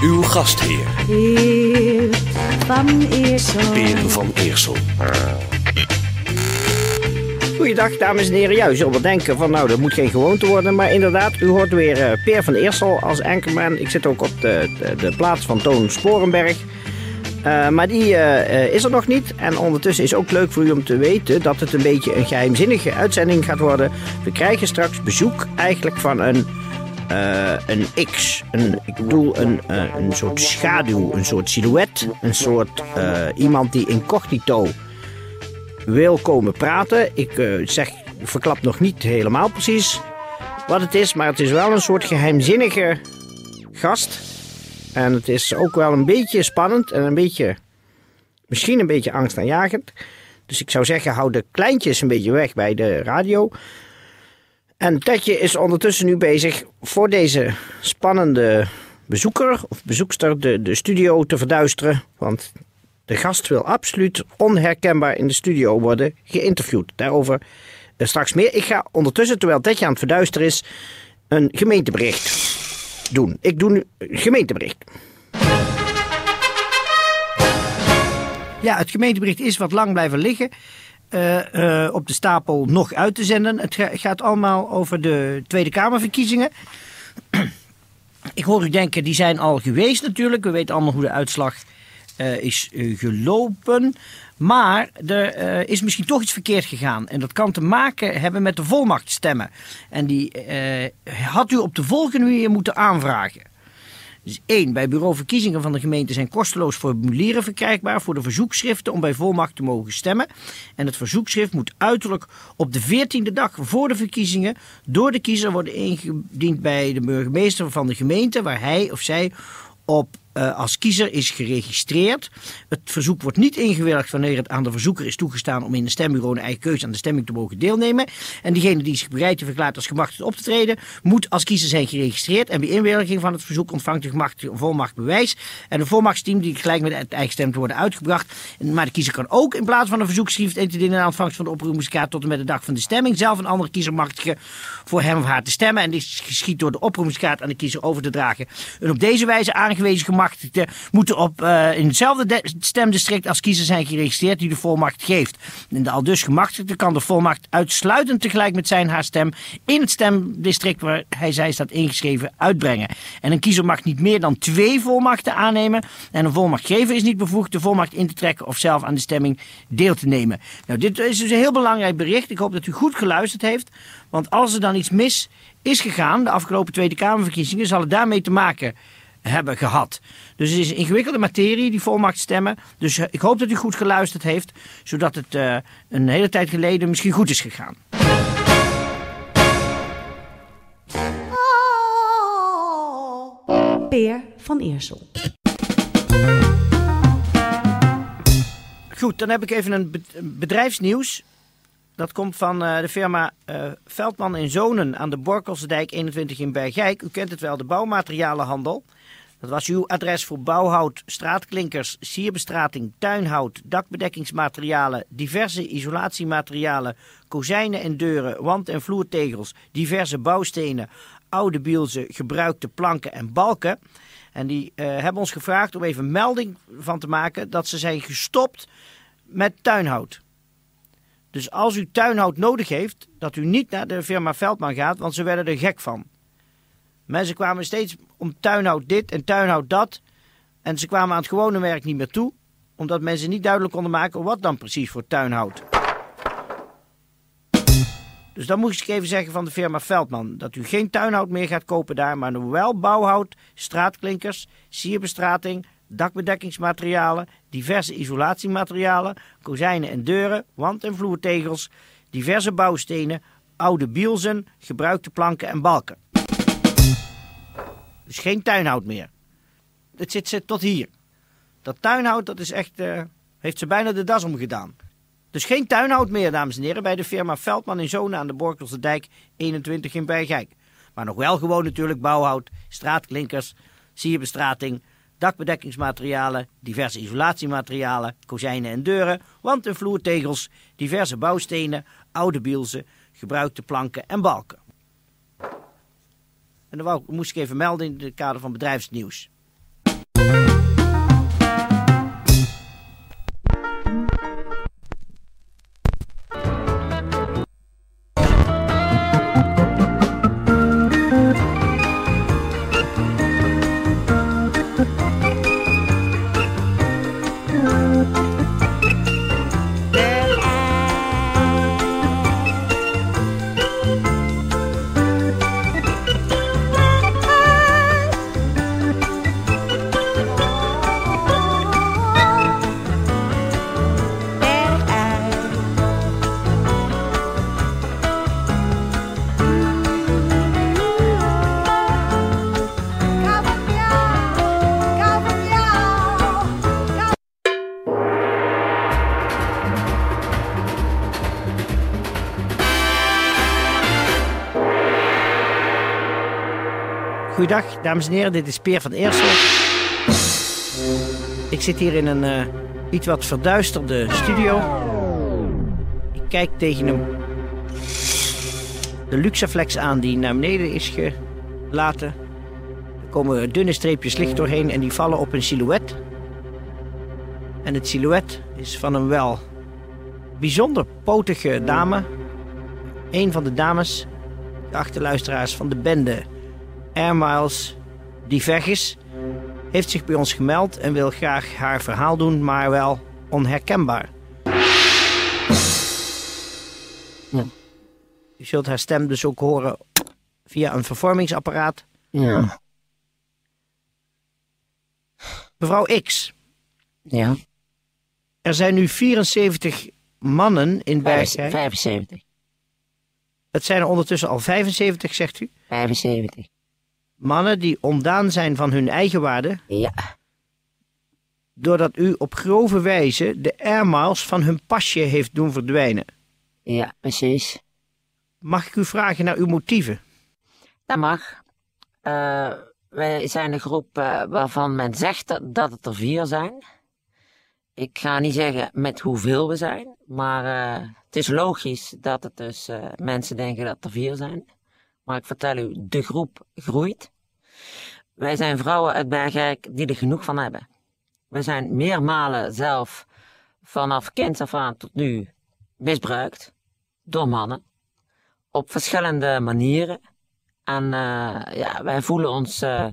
Uw gastheer, Peer van Eersel. Peer van Eersel. Goeiedag, dames en heren. Ja, u zult wel denken van nou, dat moet geen gewoonte worden. Maar inderdaad, u hoort weer eh, Peer van Eersel als anchorman. Ik zit ook op de, de, de plaats van Toon Sporenberg. Eh, maar die eh, is er nog niet. En ondertussen is ook leuk voor u om te weten dat het een beetje een geheimzinnige uitzending gaat worden. We krijgen straks bezoek eigenlijk van een, eh, een X. Een, ik bedoel een, eh, een soort schaduw, een soort silhouet. Een soort eh, iemand die incognito wil komen praten. Ik zeg, verklap nog niet helemaal precies wat het is, maar het is wel een soort geheimzinnige gast. En het is ook wel een beetje spannend en een beetje, misschien een beetje angstaanjagend. Dus ik zou zeggen, hou de kleintjes een beetje weg bij de radio. En Tetje is ondertussen nu bezig voor deze spannende bezoeker of bezoekster de, de studio te verduisteren. Want de gast wil absoluut onherkenbaar in de studio worden geïnterviewd. Daarover eh, straks meer. Ik ga ondertussen, terwijl Tetje aan het verduisteren is, een gemeentebericht doen. Ik doe nu een gemeentebericht. Ja, het gemeentebericht is wat lang blijven liggen. Eh, eh, op de stapel nog uit te zenden. Het ga- gaat allemaal over de Tweede Kamerverkiezingen. Ik hoor u denken, die zijn al geweest natuurlijk. We weten allemaal hoe de uitslag eh, is gelopen. Maar er is misschien toch iets verkeerd gegaan. En dat kan te maken hebben met de volmachtstemmen. En die had u op de volgende manier moeten aanvragen. Dus één, bij bureau verkiezingen van de gemeente zijn kosteloos formulieren verkrijgbaar voor de verzoekschriften om bij volmacht te mogen stemmen. En het verzoekschrift moet uiterlijk op de 14e dag voor de verkiezingen door de kiezer worden ingediend bij de burgemeester van de gemeente waar hij of zij op eh, als kiezer is geregistreerd. Het verzoek wordt niet ingewilligd wanneer het aan de verzoeker is toegestaan om in een stembureau een eigen keuze aan de stemming te mogen deelnemen. En diegene die zich bereid heeft verklaard als gemachtigd op te treden, moet als kiezer zijn geregistreerd en bij inwilliging van het verzoek ontvangt de gemachtigde een volmachtbewijs. En een volmachtsteam die gelijk met het eigen stem te worden uitgebracht. En- Maar de kiezer kan ook in plaats van een verzoekschrift in te dienen aan van de oproepingskaart tot en met de dag van de stemming zelf een andere kiezer machtigen voor hem of haar te stemmen. En dit geschiet door de oproepingskaart aan de kiezer over te dragen. Een op deze wijze aangewezen gemachtigde moeten op, eh, in hetzelfde de- stemdistrict als kiezer zijn geregistreerd die de volmacht geeft. En de aldus gemachtigde kan de volmacht uitsluitend tegelijk met zijn haar stem in het stemdistrict waar hij zij staat ingeschreven uitbrengen. En een kiezer mag niet meer dan twee volmachten aannemen. En een volmachtgever is niet bevoegd de volmacht in te trekken of zelf aan de stemming deel te nemen. Nou, dit is dus een heel belangrijk bericht. Ik hoop dat u goed geluisterd heeft. Want als er dan iets mis is gegaan, de afgelopen Tweede Kamerverkiezingen, zal het daarmee te maken hebben gehad. Dus het is een ingewikkelde materie, die volmachtstemmen. Dus eh, ik hoop dat u goed geluisterd heeft, zodat het eh, een hele tijd geleden misschien goed is gegaan. Peer van Eersel. Goed, dan heb ik even een be- bedrijfsnieuws. Dat komt van eh, de firma Veldman en Zonen aan de Borkelsdijk 21 in Bergijk. U kent het wel, de bouwmaterialenhandel. Dat was uw adres voor bouwhout, straatklinkers, sierbestrating, tuinhout, dakbedekkingsmaterialen, diverse isolatiematerialen, kozijnen en deuren, wand- en vloertegels, diverse bouwstenen, oude bielzen, gebruikte planken en balken. En die eh, hebben ons gevraagd om even melding van te maken dat ze zijn gestopt met tuinhout. Dus als u tuinhout nodig heeft, dat u niet naar de firma Veldman gaat, want ze werden er gek van. Mensen kwamen steeds om tuinhout dit en tuinhout dat. En ze kwamen aan het gewone werk niet meer toe, omdat mensen niet duidelijk konden maken wat dan precies voor tuinhout. Dus dan moest ik even zeggen van de firma Veldman dat u geen tuinhout meer gaat kopen daar, maar wel bouwhout, straatklinkers, sierbestrating, dakbedekkingsmaterialen, diverse isolatiematerialen, kozijnen en deuren, wand- en vloertegels, diverse bouwstenen, oude bielzen, gebruikte planken en balken. Dus geen tuinhout meer. Het zit tot hier. Dat tuinhout, dat is echt, eh, heeft ze bijna de das omgedaan. Dus geen tuinhout meer, dames en heren, bij de firma Veldman en Zonen aan de Borkelse Dijk 21 in Bergijk. Maar nog wel gewoon natuurlijk bouwhout, straatklinkers, sierbestrating, dakbedekkingsmaterialen, diverse isolatiematerialen, kozijnen en deuren, wand- en vloertegels, diverse bouwstenen, oude bielsen, gebruikte planken en balken. En dat moest ik even melden in het kader van bedrijfsnieuws. Goeiedag, dames en heren, dit is Peer van Eersel. Ik zit hier in een eh, iets wat verduisterde studio. Ik kijk tegen een de Luxaflex aan die naar beneden is gelaten. Er komen dunne streepjes licht doorheen en die vallen op een silhouet. En het silhouet is van een wel bijzonder potige dame. Een van de dames, de achterluisteraars van de bende Air Miles Divergis, heeft zich bij ons gemeld en wil graag haar verhaal doen, maar wel onherkenbaar. Ja. U zult haar stem dus ook horen via een vervormingsapparaat. Ja. Mevrouw X, Ja. er zijn nu 74 mannen in Bergijk. 75. Het zijn er ondertussen al 75, zegt u. 75. Mannen die ontdaan zijn van hun eigen waarde, Ja. doordat u op grove wijze de air miles van hun pasje heeft doen verdwijnen. Ja, precies. Mag ik u vragen naar uw motieven? Dat mag. Eh, wij zijn een groep eh, waarvan men zegt dat, dat het er vier zijn. Ik ga niet zeggen met hoeveel we zijn, maar eh, het is logisch dat het dus mensen denken dat er vier zijn. Maar ik vertel u, de groep groeit. Wij zijn vrouwen uit Bergijk die er genoeg van hebben. We zijn meermalen zelf vanaf kind af aan tot nu misbruikt door mannen op verschillende manieren. En eh, ja, wij voelen ons eh,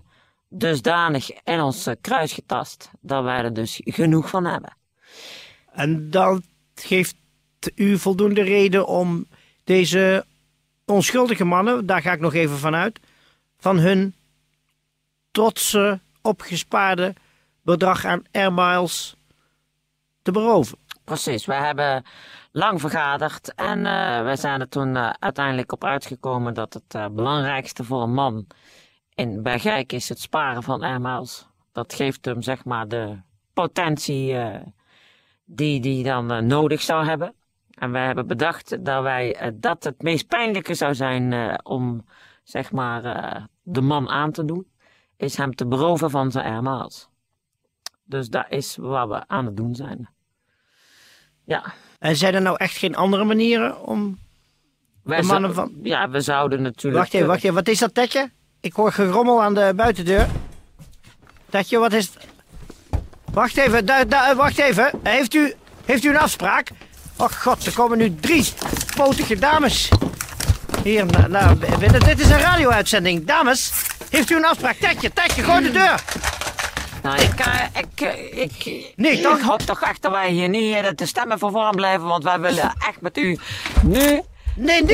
dusdanig in ons kruis getast dat wij er dus genoeg van hebben. En dat geeft u voldoende reden om deze onschuldige mannen, daar ga ik nog even van uit, van hun trotse opgespaarde bedrag aan air miles te beroven. Precies, we hebben lang vergaderd en eh wij zijn er toen eh, uiteindelijk op uitgekomen dat het eh, belangrijkste voor een man in Bergijk is het sparen van airmiles. Dat geeft hem zeg maar de potentie die die dan nodig zou hebben. En wij hebben bedacht dat wij eh, dat het meest pijnlijke zou zijn eh, om zeg maar eh, de man aan te doen, is hem te beroven van zijn airmiles. Dus dat is wat we aan het doen zijn. Ja, En zijn er nou echt geen andere manieren om... wij De mannen van- Ja, we zouden natuurlijk... Wacht even, wacht even. Wat is dat, Tetje? Ik hoor gerommel aan de buitendeur. Tetje, wat is het? Wacht even, da- da- wacht even. Heeft u, heeft u een afspraak? Och god, er komen nu drie potige dames. Hier, na- naar binnen. Dit is een radio-uitzending. Dames, heeft u een afspraak? Tetje, Tetje, gooi de deur. Nou, ik, eh, ik, eh, ik, Nee, toch? ik hoop toch echt dat wij hier niet eh, de stemmen voor vorm blijven, want wij willen echt met u nu... Nee, niet de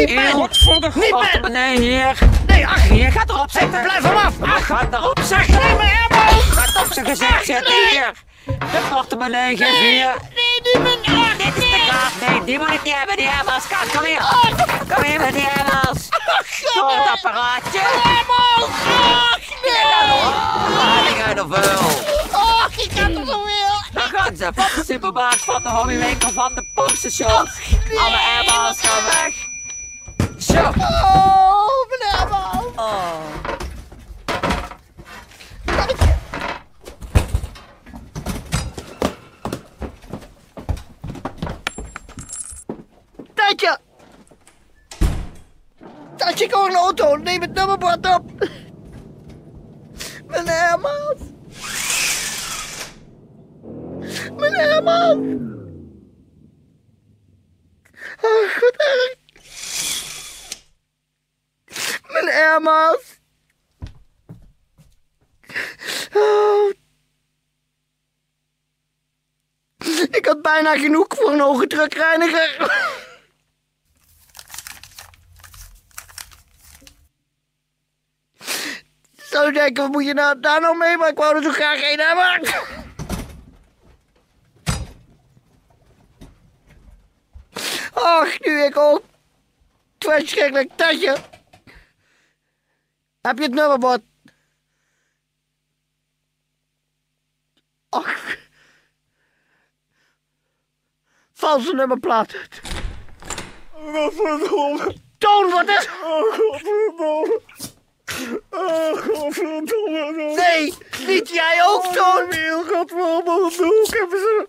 Niet bij. Nee, hier. Nee, ach. Hier, gaat erop zitten. Blijf hem af. Ach, gaat erop zitten. Nee, maar Gaat op zijn gezicht zitten, hier. De portemonnee, geef hier. Nee, niet. Dit de. Nee, die moet ik niet hebben, die Emmels. Kaart, kom hier. Kom hier met die Emmels. Door het apparaatje. Emmels. Nee, te veel. Oh, ik had er zoveel. Dan gaan ze van de supermarkt, van de hobbywinkel, van de pompstations. Alle airballs gaan weg. Zo. Oh, mijn airbal. Oh. Tatje, ik hoor een auto. Neem het nummerbord op. Mijn airbal. Mijn airbal. Oh, wat erg. Mijn airmaals. Oh. Ik had bijna genoeg voor een hoge drukreiniger. Zou je denken, wat moet je nou, daar nou mee? Maar ik wou er zo graag één hebben. Ach, nu ik ook. Verschrikkelijk tatje. Heb je het nummerbord? Ach. Valse nummerplaat. Godverdomme. Toon, wat is... Oh, godverdomme. Oh. Nee, niet jij ook, Toon. Heel godverdomme. Wat doe ik? Hebben ze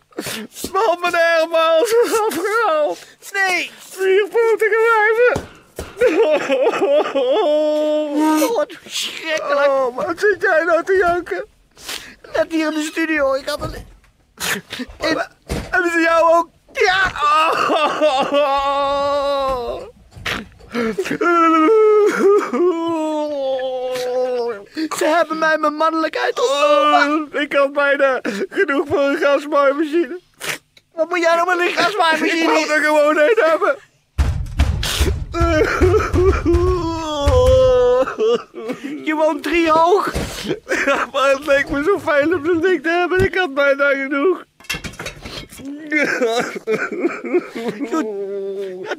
van mijn airmaals afgehaald. Nee. Vier wijven. Oh, wat verschrikkelijk. Oh, wat zit jij nou te janken? Net hier in de studio. Ik had een... In... Hebben ze jou ook? Ja. Oh. Ze hebben mij mijn mannelijkheid ontnomen. Oh, ik had bijna genoeg voor een gasmaaimachine. Wat moet jij nou met een Ik wou gasmaaimachine? er gewoon een hebben. Je woont drie hoog. Ja, maar het leek me zo fijn om zo'n ding te hebben. Ik had bijna genoeg.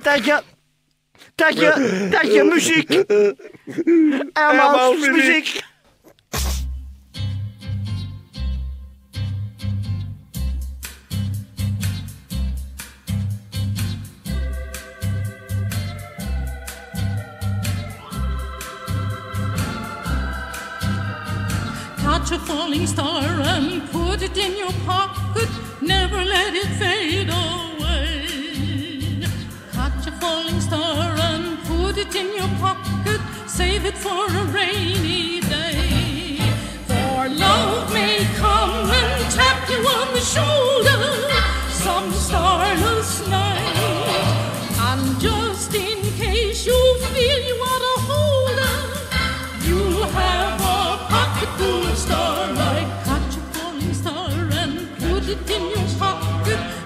Tatje. Tatje. Tatje, muziek. Ermals, muziek. Catch a falling star and put it in your pocket. Never let it fade away. Catch a falling star and put it in your pocket. Save it for a rainy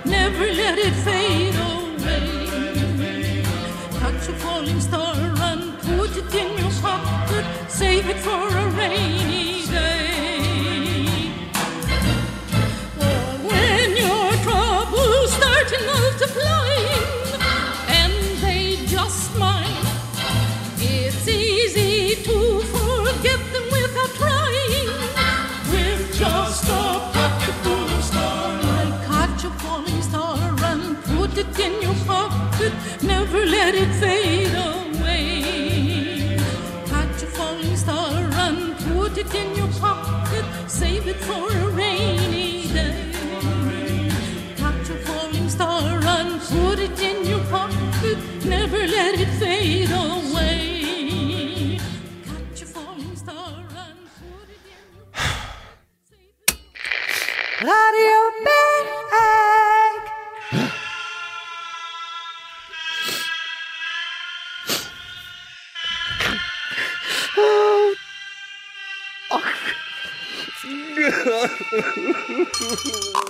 Never let it fade away. A falling star and put it in your pocket. Save it for a rainy let it fade away. Catch a falling star and put it in your pocket. Save it for a rainy day. Catch a falling star and put it in your pocket. Never let it fade away. Catch a falling star and put it in your pocket. Radio Bergijk. Ha ha ha ha ha!